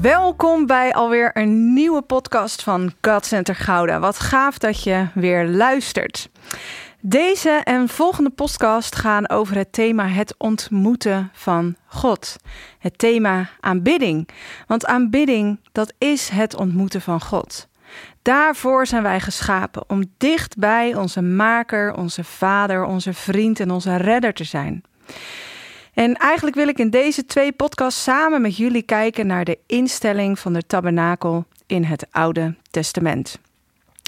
Welkom bij alweer een nieuwe podcast van God Center Gouda. Wat gaaf dat je weer luistert. Deze en volgende podcast gaan over het thema het ontmoeten van God. Het thema aanbidding. Want aanbidding, dat is het ontmoeten van God. Daarvoor zijn wij geschapen om dicht bij onze maker, onze vader, onze vriend en onze redder te zijn. En eigenlijk wil ik in deze twee podcasts samen met jullie kijken naar de instelling van de tabernakel in het Oude Testament.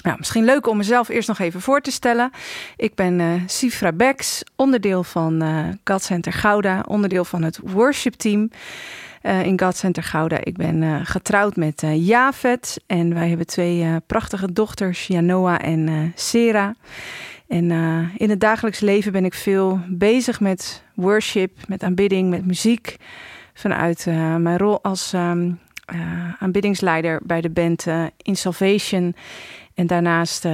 Nou, misschien leuk om mezelf eerst nog even voor te stellen. Ik ben uh, Sifra Bex, onderdeel van uh, God Center Gouda, onderdeel van het worship team uh, in God Center Gouda. Ik ben getrouwd met Javet en wij hebben twee prachtige dochters, Janoa en Sera. En in het dagelijks leven ben ik veel bezig met worship, met aanbidding, met muziek. Vanuit uh, mijn rol als um, uh, aanbiddingsleider bij de band In Salvation. En daarnaast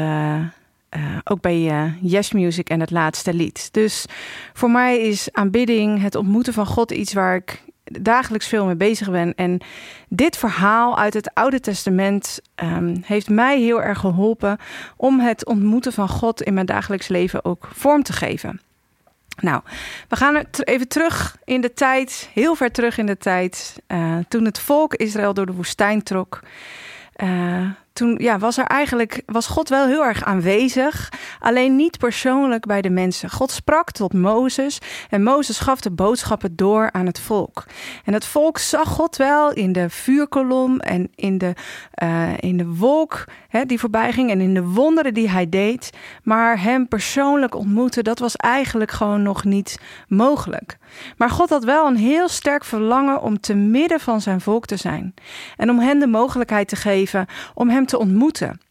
ook bij Yes Music en het laatste lied. Dus voor mij is aanbidding, het ontmoeten van God, iets waar ik dagelijks veel mee bezig ben. En dit verhaal uit het Oude Testament um, heeft mij heel erg geholpen om het ontmoeten van God in mijn dagelijks leven ook vorm te geven. Nou, we gaan even terug in de tijd, heel ver terug in de tijd, uh, toen het volk Israël door de woestijn trok. Uh, toen ja, was er eigenlijk was God wel heel erg aanwezig, alleen niet persoonlijk bij de mensen. God sprak tot Mozes en Mozes gaf de boodschappen door aan het volk. En het volk zag God wel in de vuurkolom en in de, uh, in de wolk hè, die voorbij ging en in de wonderen die hij deed, maar hem persoonlijk ontmoeten, dat was eigenlijk gewoon nog niet mogelijk. Maar God had wel een heel sterk verlangen om te midden van zijn volk te zijn en om hen de mogelijkheid te geven om hem te ontmoeten.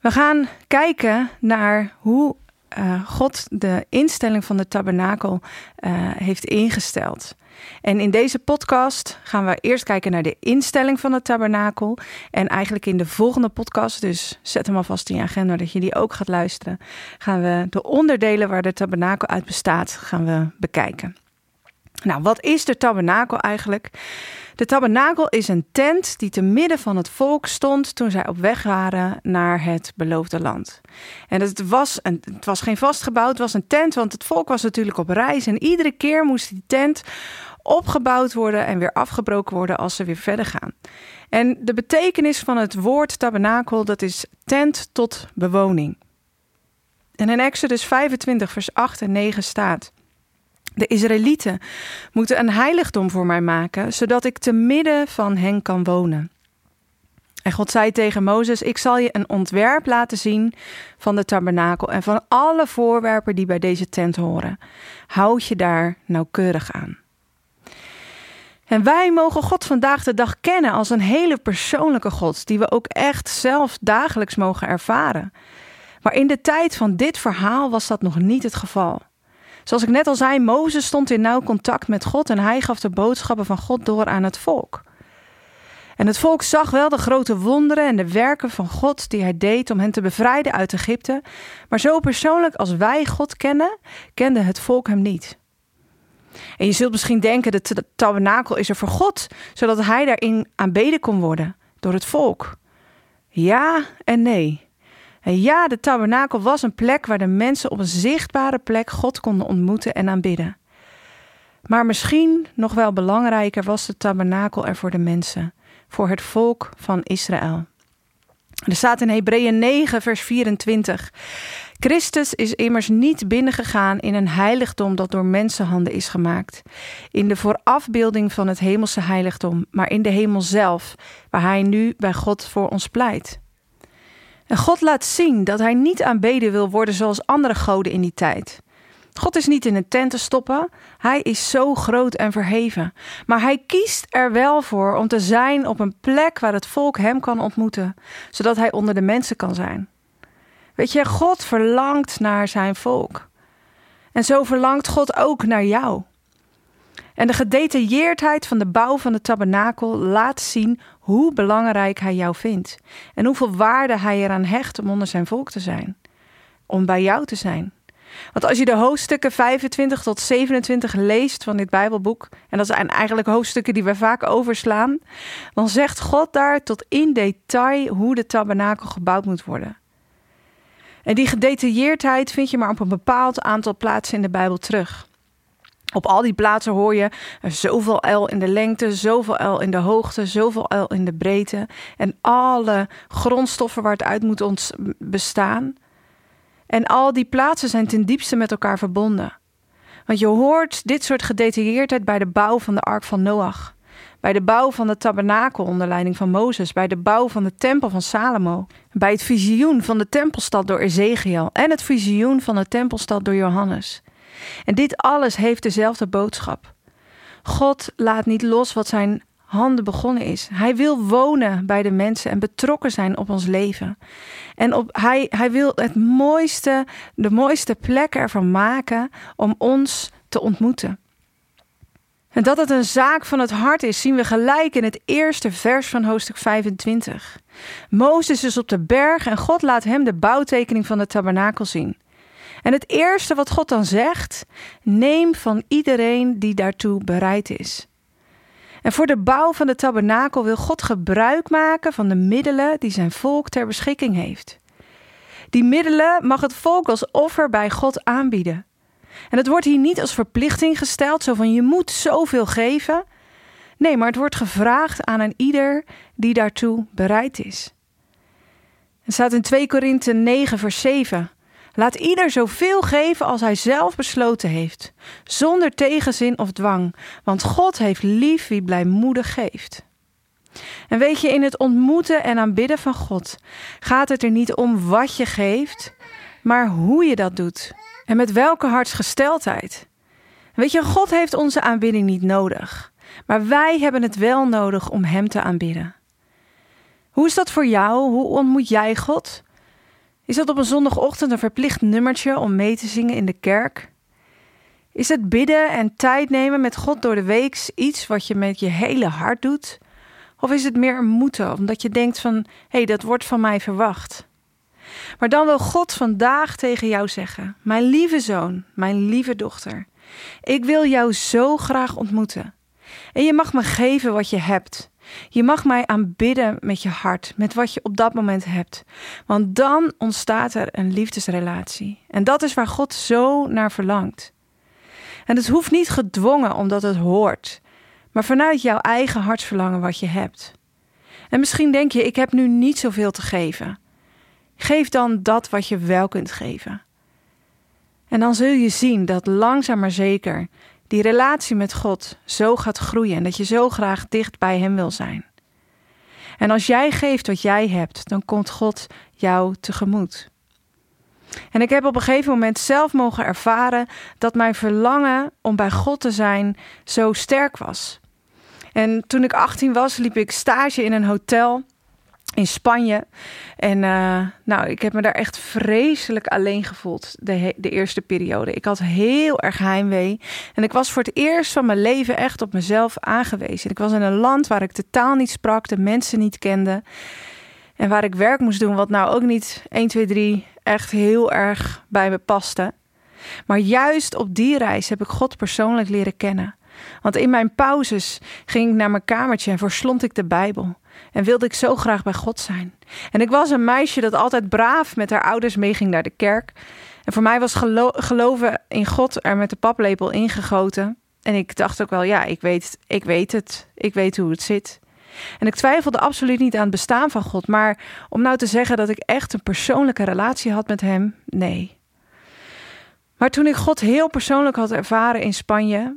We gaan kijken naar hoe uh, God de instelling van de tabernakel uh, heeft ingesteld. En in deze podcast gaan we eerst kijken naar de instelling van de tabernakel. En eigenlijk in de volgende podcast, dus zet hem alvast in je agenda dat je die ook gaat luisteren, gaan we de onderdelen waar de tabernakel uit bestaat, gaan we bekijken. Nou, wat is de tabernakel eigenlijk? De tabernakel is een tent die te midden van het volk stond toen zij op weg waren naar het beloofde land. En het was, een, het was geen vastgebouwd, het was een tent, want het volk was natuurlijk op reis. En iedere keer moest die tent opgebouwd worden en weer afgebroken worden als ze weer verder gaan. En de betekenis van het woord tabernakel, dat is tent tot bewoning. En in Exodus 25, vers 8 en 9 staat. De Israëlieten moeten een heiligdom voor mij maken, zodat ik te midden van hen kan wonen. En God zei tegen Mozes: Ik zal je een ontwerp laten zien van de tabernakel en van alle voorwerpen die bij deze tent horen. Houd je daar nauwkeurig aan. En wij mogen God vandaag de dag kennen als een hele persoonlijke God, die we ook echt zelf dagelijks mogen ervaren. Maar in de tijd van dit verhaal was dat nog niet het geval. Zoals ik net al zei, Mozes stond in nauw contact met God en hij gaf de boodschappen van God door aan het volk. En het volk zag wel de grote wonderen en de werken van God die hij deed om hen te bevrijden uit Egypte, maar zo persoonlijk als wij God kennen, kende het volk hem niet. En je zult misschien denken, de tabernakel is er voor God, zodat hij daarin aanbeden kon worden door het volk. Ja en nee. Ja, de tabernakel was een plek waar de mensen op een zichtbare plek God konden ontmoeten en aanbidden. Maar misschien nog wel belangrijker was de tabernakel er voor de mensen, voor het volk van Israël. Er staat in Hebreeën 9, vers 24. Christus is immers niet binnengegaan in een heiligdom dat door mensenhanden is gemaakt, in de voorafbeelding van het hemelse heiligdom, maar in de hemel zelf, waar hij nu bij God voor ons pleit. En God laat zien dat hij niet aanbeden wil worden zoals andere goden in die tijd. God is niet in een tent te stoppen. Hij is zo groot en verheven. Maar hij kiest er wel voor om te zijn op een plek waar het volk hem kan ontmoeten, zodat hij onder de mensen kan zijn. Weet je, God verlangt naar zijn volk. En zo verlangt God ook naar jou. En de gedetailleerdheid van de bouw van de tabernakel laat zien hoe belangrijk hij jou vindt. En hoeveel waarde hij eraan hecht om onder zijn volk te zijn. Om bij jou te zijn. Want als je de hoofdstukken 25 tot 27 leest van dit Bijbelboek, en dat zijn eigenlijk hoofdstukken die we vaak overslaan, dan zegt God daar tot in detail hoe de tabernakel gebouwd moet worden. En die gedetailleerdheid vind je maar op een bepaald aantal plaatsen in de Bijbel terug. Op al die plaatsen hoor je zoveel L in de lengte, zoveel L in de hoogte, zoveel L in de breedte. En alle grondstoffen waar het uit moet bestaan. En al die plaatsen zijn ten diepste met elkaar verbonden. Want je hoort dit soort gedetailleerdheid bij de bouw van de ark van Noach. Bij de bouw van de tabernakel onder leiding van Mozes. Bij de bouw van de tempel van Salomo. Bij het visioen van de tempelstad door Ezekiel. En het visioen van de tempelstad door Johannes. En dit alles heeft dezelfde boodschap. God laat niet los wat zijn handen begonnen is. Hij wil wonen bij de mensen en betrokken zijn op ons leven. En op, hij, hij wil het mooiste, de mooiste plek ervan maken om ons te ontmoeten. En dat het een zaak van het hart is, zien we gelijk in het eerste vers van hoofdstuk 25. Mozes is op de berg en God laat hem de bouwtekening van de tabernakel zien. En het eerste wat God dan zegt: neem van iedereen die daartoe bereid is. En voor de bouw van de tabernakel wil God gebruik maken van de middelen die zijn volk ter beschikking heeft. Die middelen mag het volk als offer bij God aanbieden. En het wordt hier niet als verplichting gesteld, zo van je moet zoveel geven. Nee, maar het wordt gevraagd aan een ieder die daartoe bereid is. Het staat in 2 Korinthe 9, vers 7. Laat ieder zoveel geven als hij zelf besloten heeft, zonder tegenzin of dwang, want God heeft lief wie blijmoedig geeft. En weet je, in het ontmoeten en aanbidden van God gaat het er niet om wat je geeft, maar hoe je dat doet en met welke hartsgesteldheid. Weet je, God heeft onze aanbidding niet nodig, maar wij hebben het wel nodig om Hem te aanbidden. Hoe is dat voor jou? Hoe ontmoet jij God? Is dat op een zondagochtend een verplicht nummertje om mee te zingen in de kerk? Is het bidden en tijd nemen met God door de week iets wat je met je hele hart doet? Of is het meer een moeten, omdat je denkt van, hé, hey, dat wordt van mij verwacht? Maar dan wil God vandaag tegen jou zeggen: Mijn lieve zoon, mijn lieve dochter, ik wil jou zo graag ontmoeten. En je mag me geven wat je hebt. Je mag mij aanbidden met je hart, met wat je op dat moment hebt. Want dan ontstaat er een liefdesrelatie. En dat is waar God zo naar verlangt. En het hoeft niet gedwongen omdat het hoort, maar vanuit jouw eigen hartsverlangen wat je hebt. En misschien denk je, ik heb nu niet zoveel te geven. Geef dan dat wat je wel kunt geven. En dan zul je zien dat langzaam maar zeker die relatie met God zo gaat groeien en dat je zo graag dicht bij Hem wil zijn. En als jij geeft wat jij hebt, dan komt God jou tegemoet. En ik heb op een gegeven moment zelf mogen ervaren dat mijn verlangen om bij God te zijn zo sterk was. En toen ik 18 was, liep ik stage in een hotel in Spanje. En uh, nou, ik heb me daar echt vreselijk alleen gevoeld de, de eerste periode. Ik had heel erg heimwee. En ik was voor het eerst van mijn leven echt op mezelf aangewezen. Ik was in een land waar ik de taal niet sprak, de mensen niet kende. En waar ik werk moest doen, wat nou ook niet 1, 2, 3 echt heel erg bij me paste. Maar juist op die reis heb ik God persoonlijk leren kennen. Want in mijn pauzes ging ik naar mijn kamertje en verslond ik de Bijbel. En wilde ik zo graag bij God zijn. En ik was een meisje dat altijd braaf met haar ouders meeging naar de kerk. En voor mij was gelo geloven in God er met de paplepel ingegoten. En ik dacht ook wel, ja, ik weet, ik weet het. Ik weet hoe het zit. En ik twijfelde absoluut niet aan het bestaan van God. Maar om nou te zeggen dat ik echt een persoonlijke relatie had met Hem, nee. Maar toen ik God heel persoonlijk had ervaren in Spanje,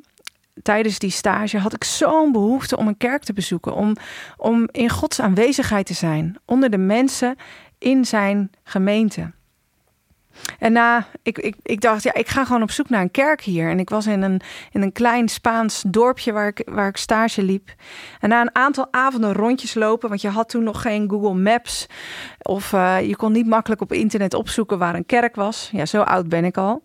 tijdens die stage had ik zo'n behoefte om een kerk te bezoeken. Om, om in Gods aanwezigheid te zijn. Onder de mensen in zijn gemeente. En na, ik, ik, ik dacht, ja, ik ga gewoon op zoek naar een kerk hier. En ik was in een, in een klein Spaans dorpje waar ik, waar ik stage liep. En na een aantal avonden rondjes lopen, want je had toen nog geen Google Maps. Of uh, je kon niet makkelijk op internet opzoeken waar een kerk was. Ja, zo oud ben ik al.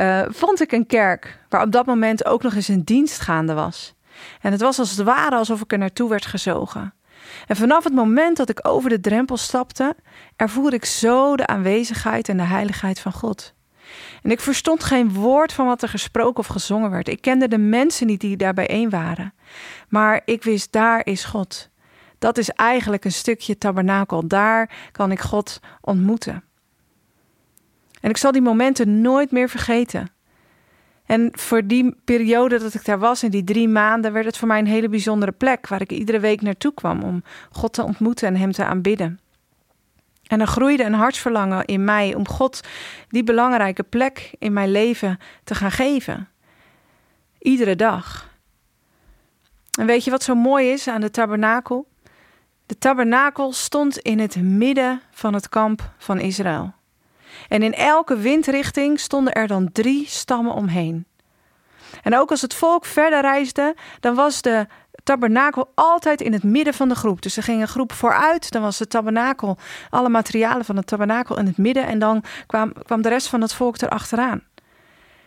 Uh, vond ik een kerk waar op dat moment ook nog eens een dienst gaande was. En het was als het ware alsof ik er naartoe werd gezogen. En vanaf het moment dat ik over de drempel stapte, ervoerde ik zo de aanwezigheid en de heiligheid van God. En ik verstond geen woord van wat er gesproken of gezongen werd. Ik kende de mensen niet die daar bijeen waren. Maar ik wist, daar is God. Dat is eigenlijk een stukje tabernakel. Daar kan ik God ontmoeten. En ik zal die momenten nooit meer vergeten. En voor die periode dat ik daar was, in die drie maanden, werd het voor mij een hele bijzondere plek waar ik iedere week naartoe kwam om God te ontmoeten en Hem te aanbidden. En er groeide een hartsverlangen in mij om God die belangrijke plek in mijn leven te gaan geven. Iedere dag. En weet je wat zo mooi is aan de tabernakel? De tabernakel stond in het midden van het kamp van Israël. En in elke windrichting stonden er dan drie stammen omheen. En ook als het volk verder reisde, dan was de tabernakel altijd in het midden van de groep. Dus er ging een groep vooruit, dan was de tabernakel, alle materialen van het tabernakel in het midden en dan kwam, kwam de rest van het volk erachteraan.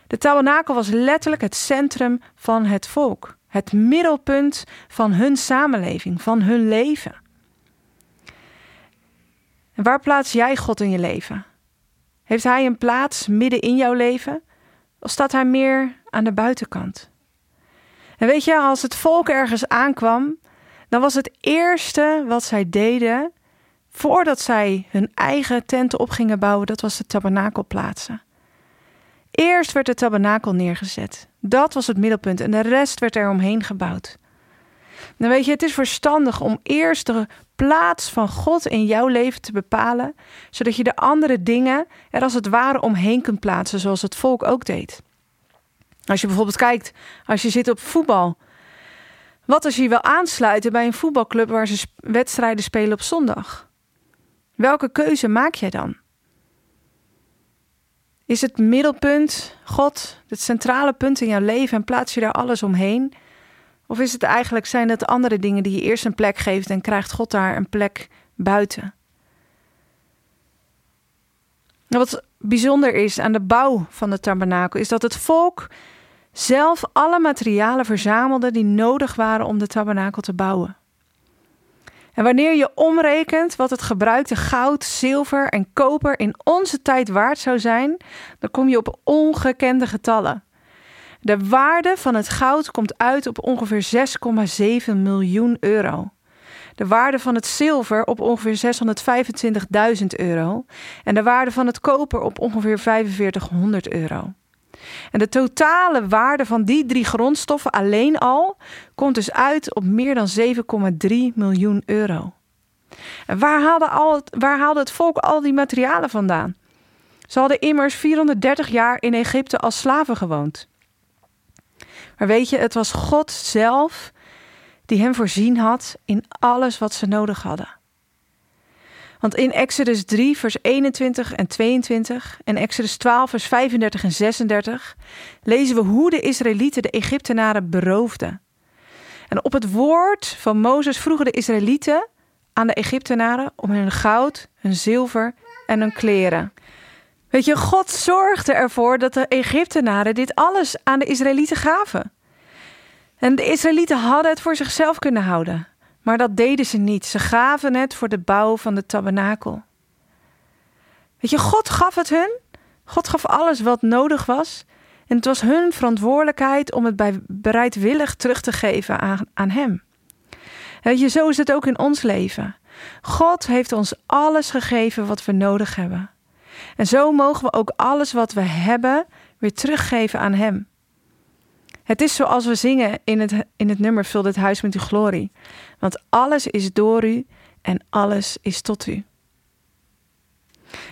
De tabernakel was letterlijk het centrum van het volk, het middelpunt van hun samenleving, van hun leven. En waar plaats jij God in je leven? Heeft hij een plaats midden in jouw leven? Of staat hij meer aan de buitenkant? En weet je, als het volk ergens aankwam, dan was het eerste wat zij deden voordat zij hun eigen tenten op gingen bouwen, dat was de tabernakel plaatsen. Eerst werd de tabernakel neergezet. Dat was het middelpunt en de rest werd er omheen gebouwd. Dan weet je, het is verstandig om eerst de plaats van God in jouw leven te bepalen, zodat je de andere dingen er als het ware omheen kunt plaatsen, zoals het volk ook deed. Als je bijvoorbeeld kijkt, als je zit op voetbal. Wat als je je wil aansluiten bij een voetbalclub waar ze wedstrijden spelen op zondag? Welke keuze maak jij dan? Is het middelpunt God, het centrale punt in jouw leven en plaats je daar alles omheen? Of is het eigenlijk zijn dat andere dingen die je eerst een plek geeft en krijgt God daar een plek buiten? Nou, wat bijzonder is aan de bouw van de tabernakel is dat het volk zelf alle materialen verzamelde die nodig waren om de tabernakel te bouwen. En wanneer je omrekent wat het gebruikte goud, zilver en koper in onze tijd waard zou zijn, dan kom je op ongekende getallen. De waarde van het goud komt uit op ongeveer 6,7 miljoen euro. De waarde van het zilver op ongeveer 625.000 euro. En de waarde van het koper op ongeveer 4500 euro. En de totale waarde van die drie grondstoffen alleen al komt dus uit op meer dan 7,3 miljoen euro. En waar haalde, al het, waar haalde het volk al die materialen vandaan? Ze hadden immers 430 jaar in Egypte als slaven gewoond. Maar weet je, het was God zelf die hem voorzien had in alles wat ze nodig hadden. Want in Exodus 3, vers 21 en 22 en Exodus 12, vers 35 en 36 lezen we hoe de Israëlieten de Egyptenaren beroofden. En op het woord van Mozes vroegen de Israëlieten aan de Egyptenaren om hun goud, hun zilver en hun kleren. Weet je, God zorgde ervoor dat de Egyptenaren dit alles aan de Israëlieten gaven. En de Israëlieten hadden het voor zichzelf kunnen houden. Maar dat deden ze niet. Ze gaven het voor de bouw van de tabernakel. Weet je, God gaf het hun. God gaf alles wat nodig was. En het was hun verantwoordelijkheid om het bij bereidwillig terug te geven aan, aan Hem. Weet je, zo is het ook in ons leven. God heeft ons alles gegeven wat we nodig hebben. En zo mogen we ook alles wat we hebben weer teruggeven aan Hem. Het is zoals we zingen in het, in het nummer Vul dit huis met uw glorie. Want alles is door u en alles is tot u.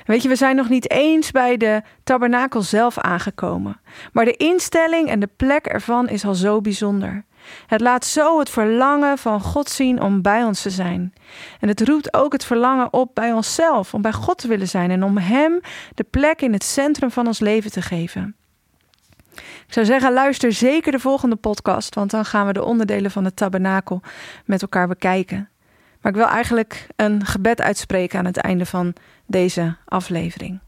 Weet je, we zijn nog niet eens bij de tabernakel zelf aangekomen. Maar de instelling en de plek ervan is al zo bijzonder. Het laat zo het verlangen van God zien om bij ons te zijn. En het roept ook het verlangen op bij onszelf, om bij God te willen zijn en om Hem de plek in het centrum van ons leven te geven. Ik zou zeggen, luister zeker de volgende podcast, want dan gaan we de onderdelen van het tabernakel met elkaar bekijken. Maar ik wil eigenlijk een gebed uitspreken aan het einde van deze aflevering.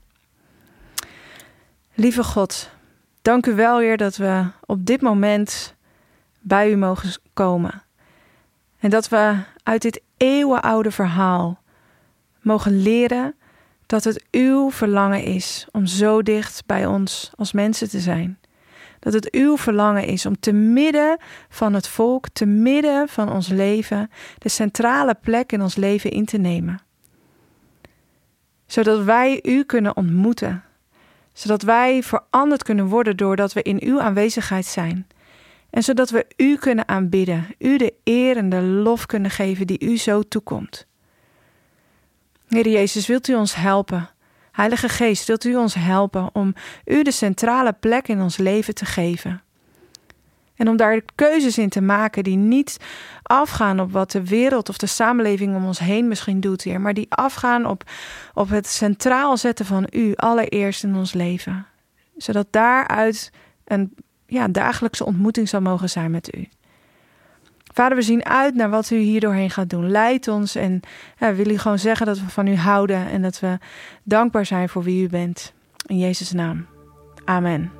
Lieve God, dank u wel weer dat we op dit moment bij u mogen komen. En dat we uit dit eeuwenoude verhaal mogen leren dat het uw verlangen is om zo dicht bij ons als mensen te zijn. Dat het uw verlangen is om te midden van het volk, te midden van ons leven, de centrale plek in ons leven in te nemen. Zodat wij u kunnen ontmoeten. Zodat wij veranderd kunnen worden doordat we in uw aanwezigheid zijn. En zodat we u kunnen aanbidden, u de eer en de lof kunnen geven die u zo toekomt. Heer Jezus, wilt u ons helpen? Heilige Geest, wilt u ons helpen om u de centrale plek in ons leven te geven? En om daar keuzes in te maken die niet afgaan op wat de wereld of de samenleving om ons heen misschien doet, Heer, maar die afgaan op, op het centraal zetten van U allereerst in ons leven. Zodat daaruit een ja, dagelijkse ontmoeting zal mogen zijn met U. Vader, we zien uit naar wat u hier doorheen gaat doen. Leid ons en ja, wil u gewoon zeggen dat we van u houden en dat we dankbaar zijn voor wie u bent. In Jezus' naam. Amen.